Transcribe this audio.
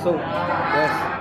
langsung Desce.